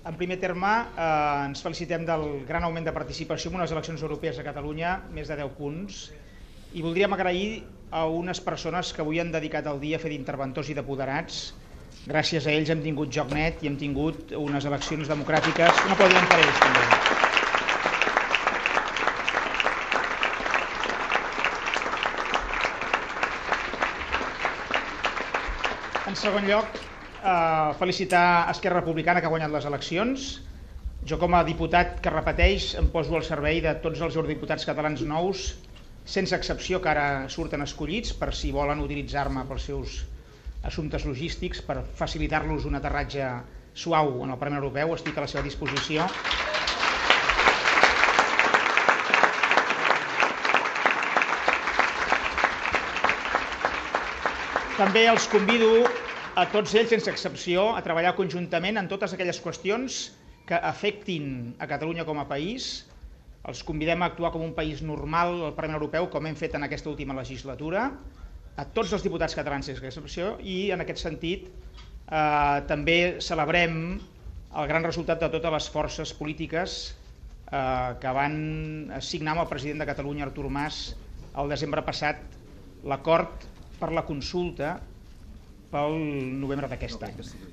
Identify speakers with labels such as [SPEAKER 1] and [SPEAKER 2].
[SPEAKER 1] En primer terme, eh, ens felicitem del gran augment de participació en unes eleccions europees a Catalunya, més de 10 punts, i voldríem agrair a unes persones que avui han dedicat el dia a fer d'interventors i d'apoderats. Gràcies a ells hem tingut joc net i hem tingut unes eleccions democràtiques. Un aplaudiment per ells, també. En segon lloc, eh, felicitar Esquerra Republicana que ha guanyat les eleccions. Jo com a diputat que repeteix em poso al servei de tots els eurodiputats catalans nous, sense excepció que ara surten escollits per si volen utilitzar-me pels seus assumptes logístics, per facilitar-los un aterratge suau en el Parlament Europeu, estic a la seva disposició. També els convido a tots ells, sense excepció, a treballar conjuntament en totes aquelles qüestions que afectin a Catalunya com a país. Els convidem a actuar com un país normal al Parlament Europeu, com hem fet en aquesta última legislatura, a tots els diputats catalans sense excepció, i en aquest sentit eh, també celebrem el gran resultat de totes les forces polítiques eh, que van signar amb el president de Catalunya, Artur Mas, el desembre passat, l'acord per la consulta pel novembre d'aquest any.